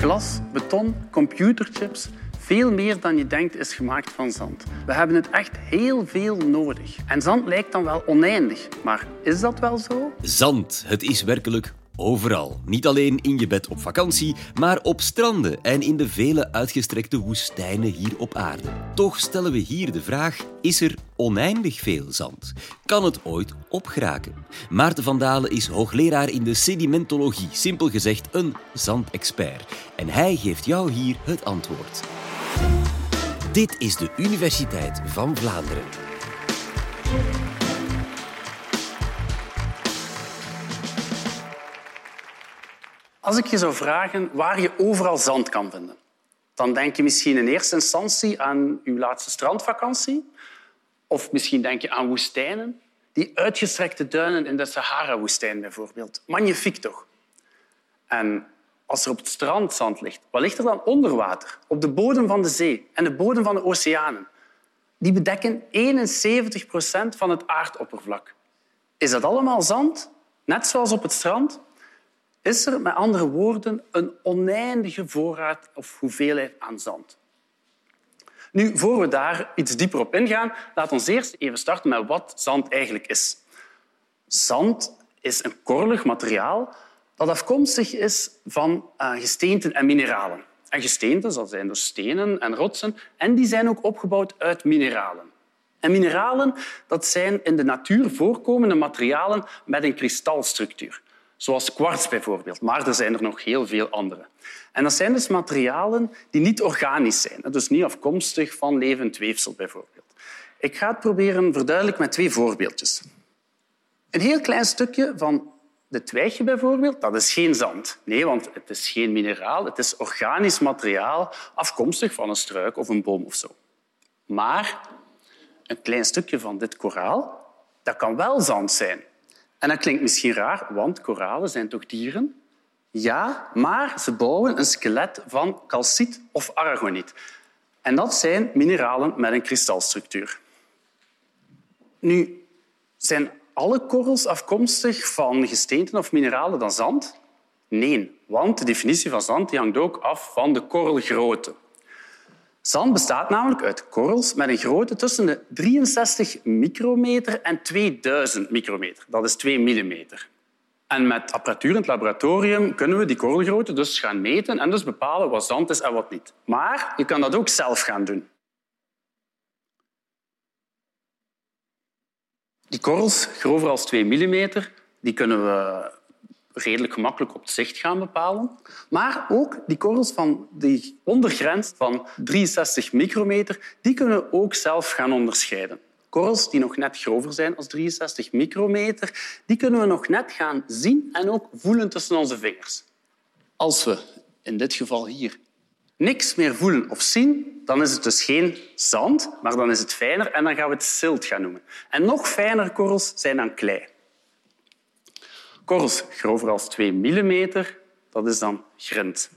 Glas, beton, computerchips, veel meer dan je denkt is gemaakt van zand. We hebben het echt heel veel nodig. En zand lijkt dan wel oneindig, maar is dat wel zo? Zand, het is werkelijk overal. Niet alleen in je bed op vakantie, maar op stranden en in de vele uitgestrekte woestijnen hier op aarde. Toch stellen we hier de vraag: is er oneindig veel zand? Kan het ooit opgeraken? Maarten van Dalen is hoogleraar in de sedimentologie, simpel gezegd een zandexpert. En hij geeft jou hier het antwoord. Dit is de Universiteit van Vlaanderen. Als ik je zou vragen waar je overal zand kan vinden, dan denk je misschien in eerste instantie aan uw laatste strandvakantie. Of misschien denk je aan woestijnen. Die uitgestrekte duinen in de Sahara-woestijn bijvoorbeeld. Magnifiek toch? En als er op het strand zand ligt, wat ligt er dan onder water? Op de bodem van de zee en de bodem van de oceanen. Die bedekken 71 procent van het aardoppervlak. Is dat allemaal zand? Net zoals op het strand? Is er met andere woorden een oneindige voorraad of hoeveelheid aan zand? Nu, voor we daar iets dieper op ingaan, laat ons eerst even starten met wat zand eigenlijk is. Zand is een korrelig materiaal dat afkomstig is van uh, gesteenten en mineralen. En gesteenten, dat zijn dus stenen en rotsen, en die zijn ook opgebouwd uit mineralen. En mineralen dat zijn in de natuur voorkomende materialen met een kristalstructuur zoals kwarts bijvoorbeeld, maar er zijn er nog heel veel andere. En dat zijn dus materialen die niet organisch zijn, dus niet afkomstig van levend weefsel bijvoorbeeld. Ik ga het proberen verduidelijken met twee voorbeeldjes. Een heel klein stukje van de twijgje bijvoorbeeld, dat is geen zand. Nee, want het is geen mineraal, het is organisch materiaal afkomstig van een struik of een boom of zo. Maar een klein stukje van dit koraal, dat kan wel zand zijn. En dat klinkt misschien raar, want koralen zijn toch dieren? Ja, maar ze bouwen een skelet van calciet of aragoniet. En dat zijn mineralen met een kristalstructuur. Nu, zijn alle korrels afkomstig van gesteenten of mineralen dan zand? Nee, want de definitie van zand die hangt ook af van de korrelgrootte. Zand bestaat namelijk uit korrels met een grootte tussen de 63 micrometer en 2000 micrometer. Dat is 2 millimeter. En met apparatuur in het laboratorium kunnen we die korrelgrootte dus gaan meten en dus bepalen wat zand is en wat niet. Maar je kan dat ook zelf gaan doen. Die korrels, grover als 2 millimeter, die kunnen we redelijk gemakkelijk op zicht gaan bepalen. Maar ook die korrels van die ondergrens van 63 micrometer, die kunnen we ook zelf gaan onderscheiden. Korrels die nog net grover zijn als 63 micrometer, die kunnen we nog net gaan zien en ook voelen tussen onze vingers. Als we in dit geval hier niks meer voelen of zien, dan is het dus geen zand, maar dan is het fijner en dan gaan we het silt gaan noemen. En nog fijnere korrels zijn dan klei korrels grover dan 2 mm, dat is dan grind.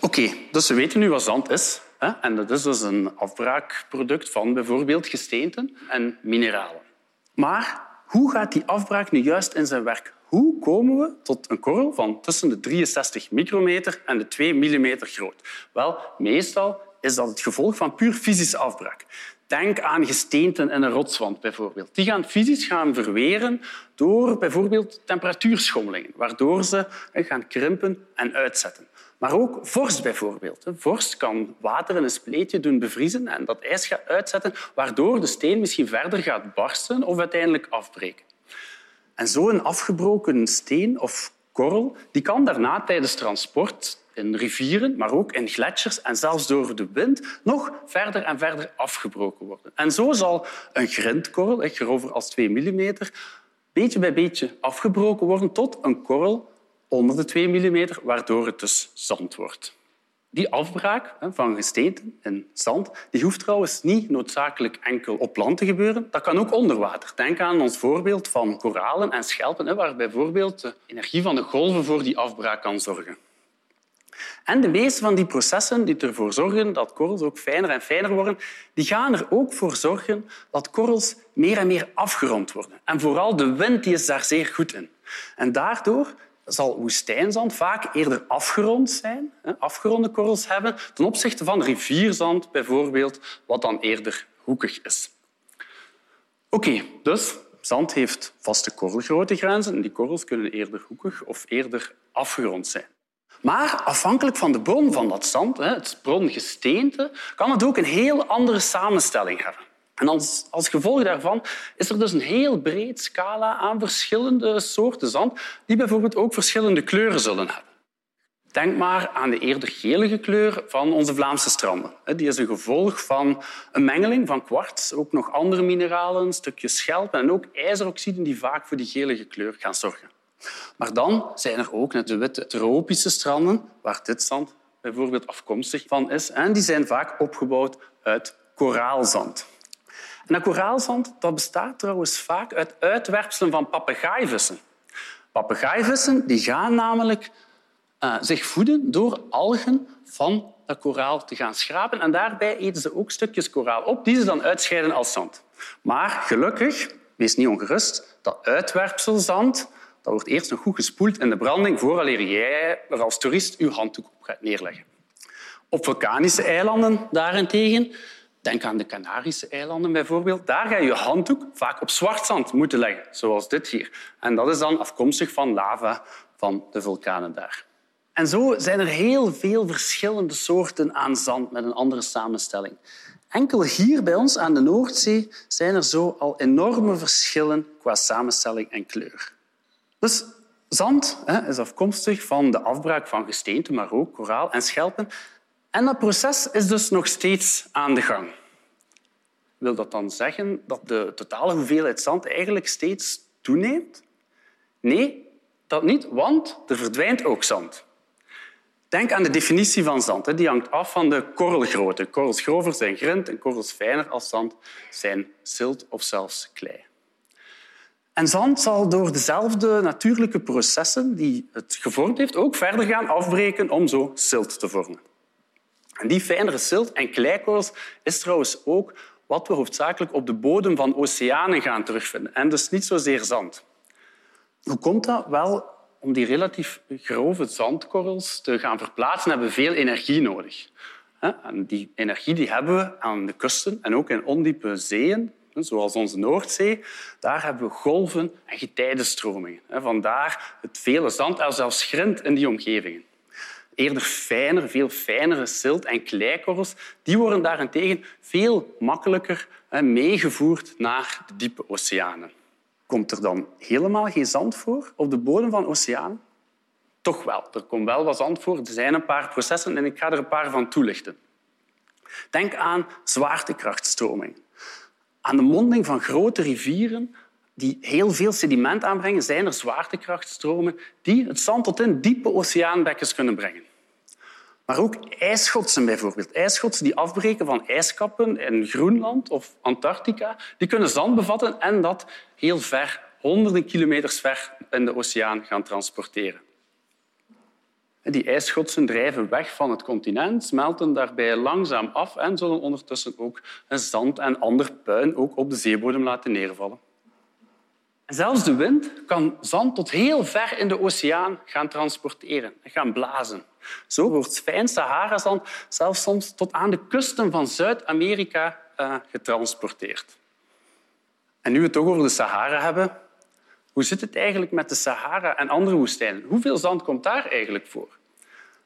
Oké, dus we weten nu wat zand is. Hè? En dat is dus een afbraakproduct van bijvoorbeeld gesteenten en mineralen. Maar hoe gaat die afbraak nu juist in zijn werk? Hoe komen we tot een korrel van tussen de 63 micrometer en de 2 mm groot? Wel, meestal is dat het gevolg van puur fysische afbraak. Denk aan gesteenten in een rotswand bijvoorbeeld. Die gaan fysisch gaan verweren door bijvoorbeeld temperatuurschommelingen, waardoor ze gaan krimpen en uitzetten. Maar ook vorst bijvoorbeeld. Vorst kan water in een spleetje doen bevriezen en dat ijs gaat uitzetten, waardoor de steen misschien verder gaat barsten of uiteindelijk afbreken. En zo'n afgebroken steen of korrel die kan daarna tijdens transport in rivieren, maar ook in gletsjers en zelfs door de wind nog verder en verder afgebroken worden. En zo zal een grindkorrel, grover als 2 mm, beetje bij beetje afgebroken worden tot een korrel onder de 2 mm, waardoor het dus zand wordt. Die afbraak van gesteenten en zand die hoeft trouwens niet noodzakelijk enkel op land te gebeuren. Dat kan ook onder water. Denk aan ons voorbeeld van koralen en schelpen, waar bijvoorbeeld de energie van de golven voor die afbraak kan zorgen. En de meeste van die processen die ervoor zorgen dat korrels ook fijner en fijner worden, die gaan er ook voor zorgen dat korrels meer en meer afgerond worden. En vooral de wind die is daar zeer goed in. En daardoor zal woestijnzand vaak eerder afgerond zijn, afgeronde korrels hebben, ten opzichte van rivierzand bijvoorbeeld, wat dan eerder hoekig is. Oké, dus zand heeft vaste korrelgrootte en die korrels kunnen eerder hoekig of eerder afgerond zijn. Maar afhankelijk van de bron van dat zand, het brongesteente, kan het ook een heel andere samenstelling hebben. En als, als gevolg daarvan is er dus een heel breed scala aan verschillende soorten zand die bijvoorbeeld ook verschillende kleuren zullen hebben. Denk maar aan de eerder gelige kleur van onze Vlaamse stranden. Die is een gevolg van een mengeling van kwarts, ook nog andere mineralen, stukjes schelp en ook ijzeroxiden die vaak voor die gelige kleur gaan zorgen. Maar dan zijn er ook de witte tropische stranden, waar dit zand bijvoorbeeld afkomstig van is. En die zijn vaak opgebouwd uit koraalzand. En dat koraalzand dat bestaat trouwens vaak uit uitwerpselen van papegaaivissen. Papegaaivissen die gaan namelijk uh, zich voeden door algen van dat koraal te gaan schrapen. En daarbij eten ze ook stukjes koraal op die ze dan uitscheiden als zand. Maar gelukkig, wees niet ongerust, dat uitwerpselzand dat wordt eerst nog goed gespoeld in de branding vooraleer jij er als toerist je handdoek op gaat neerleggen. Op vulkanische eilanden daarentegen, denk aan de Canarische eilanden bijvoorbeeld, daar ga je je handdoek vaak op zwart zand moeten leggen, zoals dit hier. En dat is dan afkomstig van lava van de vulkanen daar. En zo zijn er heel veel verschillende soorten aan zand met een andere samenstelling. Enkel hier bij ons aan de Noordzee zijn er zo al enorme verschillen qua samenstelling en kleur. Dus zand hè, is afkomstig van de afbraak van gesteente, maar ook koraal en schelpen. En dat proces is dus nog steeds aan de gang. Wil dat dan zeggen dat de totale hoeveelheid zand eigenlijk steeds toeneemt? Nee, dat niet, want er verdwijnt ook zand. Denk aan de definitie van zand. Die hangt af van de korrelgrootte. Korrels grover zijn grind en korrels fijner als zand zijn zilt of zelfs klei. En zand zal door dezelfde natuurlijke processen die het gevormd heeft ook verder gaan afbreken om zo silt te vormen. En die fijnere silt en kleikorrels is trouwens ook wat we hoofdzakelijk op de bodem van oceanen gaan terugvinden. En dus niet zozeer zand. Hoe komt dat? Wel, om die relatief grove zandkorrels te gaan verplaatsen, hebben we veel energie nodig. En die energie die hebben we aan de kusten en ook in ondiepe zeeën, zoals onze Noordzee, daar hebben we golven en getijdenstromingen. Vandaar het vele zand en zelfs grind in die omgevingen. Eerder fijner, veel fijnere silt en kleikorrels, die worden daarentegen veel makkelijker meegevoerd naar de diepe oceanen. Komt er dan helemaal geen zand voor op de bodem van oceanen? Toch wel. Er komt wel wat zand voor. Er zijn een paar processen en ik ga er een paar van toelichten. Denk aan zwaartekrachtstroming. Aan de monding van grote rivieren die heel veel sediment aanbrengen, zijn er zwaartekrachtstromen die het zand tot in diepe oceaanbekkens kunnen brengen. Maar ook ijsschotsen bijvoorbeeld. Ijsschotsen die afbreken van ijskappen in Groenland of Antarctica, die kunnen zand bevatten en dat heel ver, honderden kilometers ver in de oceaan gaan transporteren. Die ijsschotsen drijven weg van het continent, smelten daarbij langzaam af en zullen ondertussen ook zand en ander puin ook op de zeebodem laten neervallen. En zelfs de wind kan zand tot heel ver in de oceaan gaan transporteren en gaan blazen. Zo wordt fijn Sahara-zand zelfs soms tot aan de kusten van Zuid-Amerika uh, getransporteerd. En nu we het toch over de Sahara hebben, hoe zit het eigenlijk met de Sahara en andere woestijnen? Hoeveel zand komt daar eigenlijk voor?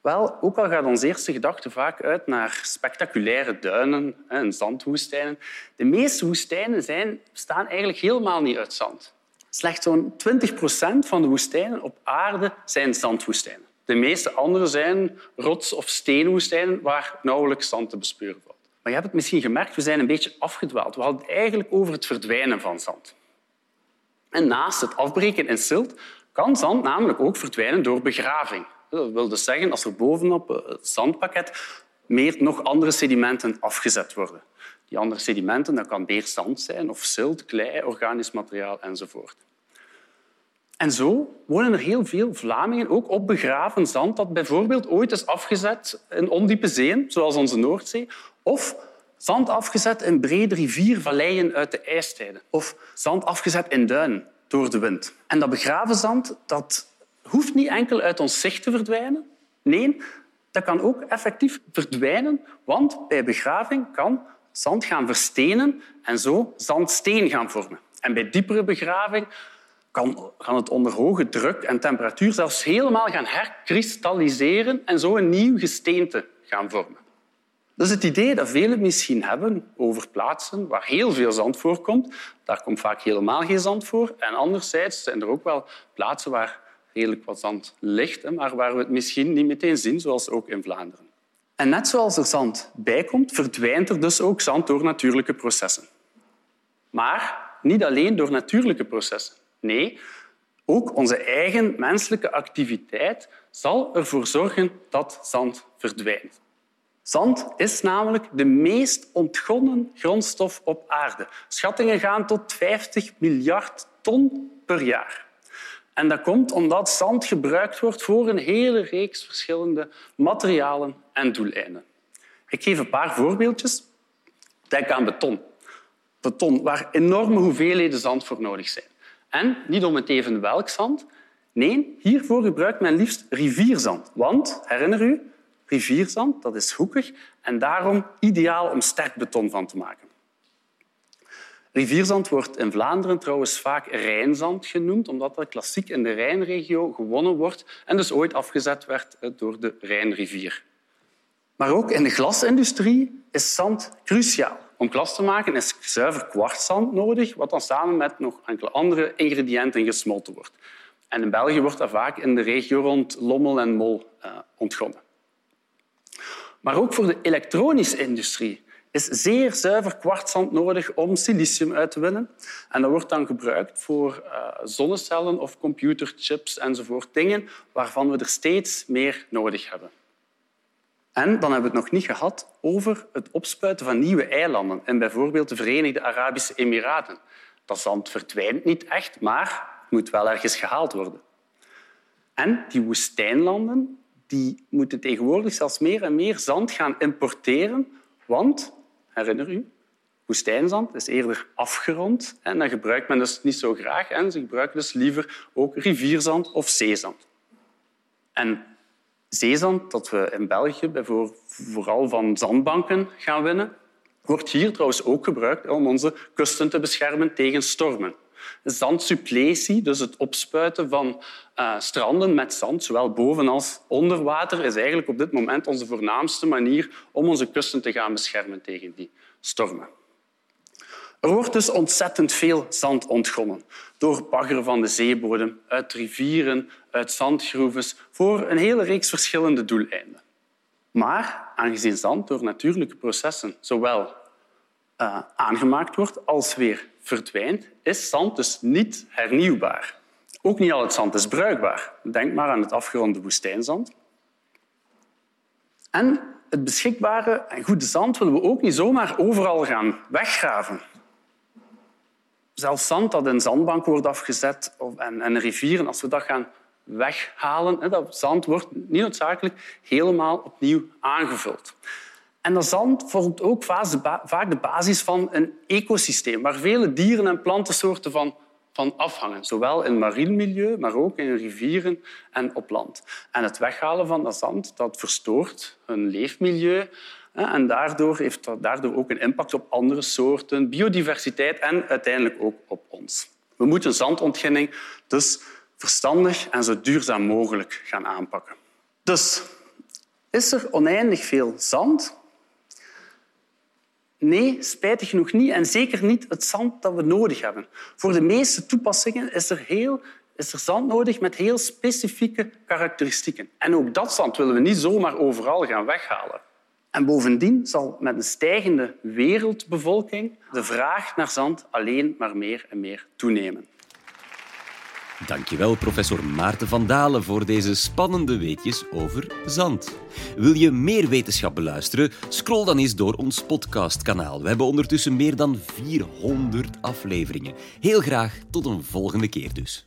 Wel, ook al gaat onze eerste gedachte vaak uit naar spectaculaire duinen en zandwoestijnen, de meeste woestijnen zijn, bestaan eigenlijk helemaal niet uit zand. Slechts zo'n 20 procent van de woestijnen op aarde zijn zandwoestijnen. De meeste andere zijn rots- of steenwoestijnen waar nauwelijks zand te bespeuren valt. Maar je hebt het misschien gemerkt, we zijn een beetje afgedwaald. We hadden het eigenlijk over het verdwijnen van zand. En naast het afbreken in silt kan zand namelijk ook verdwijnen door begraving. Dat wil dus zeggen als er bovenop het zandpakket meer nog andere sedimenten afgezet worden. Die andere sedimenten dat kan meer zand zijn of zilt, klei, organisch materiaal enzovoort. En zo wonen er heel veel Vlamingen ook op begraven zand dat bijvoorbeeld ooit is afgezet in ondiepe zeeën, zoals onze Noordzee, of zand afgezet in brede riviervalleien uit de ijstijden, of zand afgezet in duinen door de wind. En dat begraven zand dat hoeft niet enkel uit ons zicht te verdwijnen. Nee, dat kan ook effectief verdwijnen, want bij begraving kan zand gaan verstenen en zo zandsteen gaan vormen. En bij diepere begraving kan, het onder hoge druk en temperatuur zelfs helemaal gaan herkristalliseren en zo een nieuw gesteente gaan vormen. Dus het idee dat velen misschien hebben over plaatsen waar heel veel zand voorkomt, daar komt vaak helemaal geen zand voor. En anderzijds zijn er ook wel plaatsen waar redelijk wat zand ligt, maar waar we het misschien niet meteen zien, zoals ook in Vlaanderen. En net zoals er zand bijkomt, verdwijnt er dus ook zand door natuurlijke processen. Maar niet alleen door natuurlijke processen. Nee, ook onze eigen menselijke activiteit zal ervoor zorgen dat zand verdwijnt. Zand is namelijk de meest ontgonnen grondstof op aarde. Schattingen gaan tot 50 miljard ton per jaar. En dat komt omdat zand gebruikt wordt voor een hele reeks verschillende materialen en doeleinden. Ik geef een paar voorbeeldjes. Denk aan beton. Beton, waar enorme hoeveelheden zand voor nodig zijn. En niet om het even welk zand. Nee, hiervoor gebruikt men liefst rivierzand. Want, herinner u, rivierzand dat is hoekig en daarom ideaal om sterk beton van te maken. Rivierzand wordt in Vlaanderen trouwens vaak Rijnzand genoemd, omdat dat klassiek in de Rijnregio gewonnen wordt en dus ooit afgezet werd door de Rijnrivier. Maar ook in de glasindustrie is zand cruciaal. Om glas te maken is zuiver kwartszand nodig, wat dan samen met nog enkele andere ingrediënten gesmolten wordt. En in België wordt dat vaak in de regio rond Lommel en Mol uh, ontgonnen. Maar ook voor de elektronische industrie is zeer zuiver kwartszand nodig om silicium uit te winnen. En dat wordt dan gebruikt voor uh, zonnecellen of computerchips enzovoort. Dingen waarvan we er steeds meer nodig hebben. En dan hebben we het nog niet gehad over het opspuiten van nieuwe eilanden in bijvoorbeeld de Verenigde Arabische Emiraten. Dat zand verdwijnt niet echt, maar moet wel ergens gehaald worden. En die woestijnlanden die moeten tegenwoordig zelfs meer en meer zand gaan importeren, want, herinner u, woestijnzand is eerder afgerond en dat gebruikt men dus niet zo graag. En ze gebruiken dus liever ook rivierzand of zeezand. En zeezand, dat we in België vooral van zandbanken gaan winnen, wordt hier trouwens ook gebruikt om onze kusten te beschermen tegen stormen. Zandsuppletie, dus het opspuiten van uh, stranden met zand, zowel boven als onder water, is eigenlijk op dit moment onze voornaamste manier om onze kusten te gaan beschermen tegen die stormen. Er wordt dus ontzettend veel zand ontgonnen door baggeren van de zeebodem, uit rivieren, uit zandgroeves, voor een hele reeks verschillende doeleinden. Maar aangezien zand door natuurlijke processen zowel uh, aangemaakt wordt als weer verdwijnt, is zand dus niet hernieuwbaar. Ook niet al het zand is bruikbaar. Denk maar aan het afgeronde woestijnzand. En het beschikbare en goede zand willen we ook niet zomaar overal gaan weggraven. Zelfs zand dat in zandbank wordt afgezet en, en rivieren, als we dat gaan weghalen, dat zand wordt niet noodzakelijk helemaal opnieuw aangevuld. En dat zand vormt ook vaak de basis van een ecosysteem waar vele dieren en plantensoorten van, van afhangen. Zowel in marien milieu, maar ook in rivieren en op land. En het weghalen van dat zand dat verstoort hun leefmilieu en daardoor heeft dat daardoor ook een impact op andere soorten, biodiversiteit en uiteindelijk ook op ons. We moeten zandontginning dus verstandig en zo duurzaam mogelijk gaan aanpakken. Dus is er oneindig veel zand? Nee, spijtig genoeg niet. En zeker niet het zand dat we nodig hebben. Voor de meeste toepassingen is er, heel, is er zand nodig met heel specifieke karakteristieken. En ook dat zand willen we niet zomaar overal gaan weghalen. En bovendien zal met een stijgende wereldbevolking de vraag naar zand alleen maar meer en meer toenemen. Dankjewel, professor Maarten van Dalen, voor deze spannende weetjes over zand. Wil je meer wetenschap beluisteren? Scroll dan eens door ons podcastkanaal. We hebben ondertussen meer dan 400 afleveringen. Heel graag tot een volgende keer dus.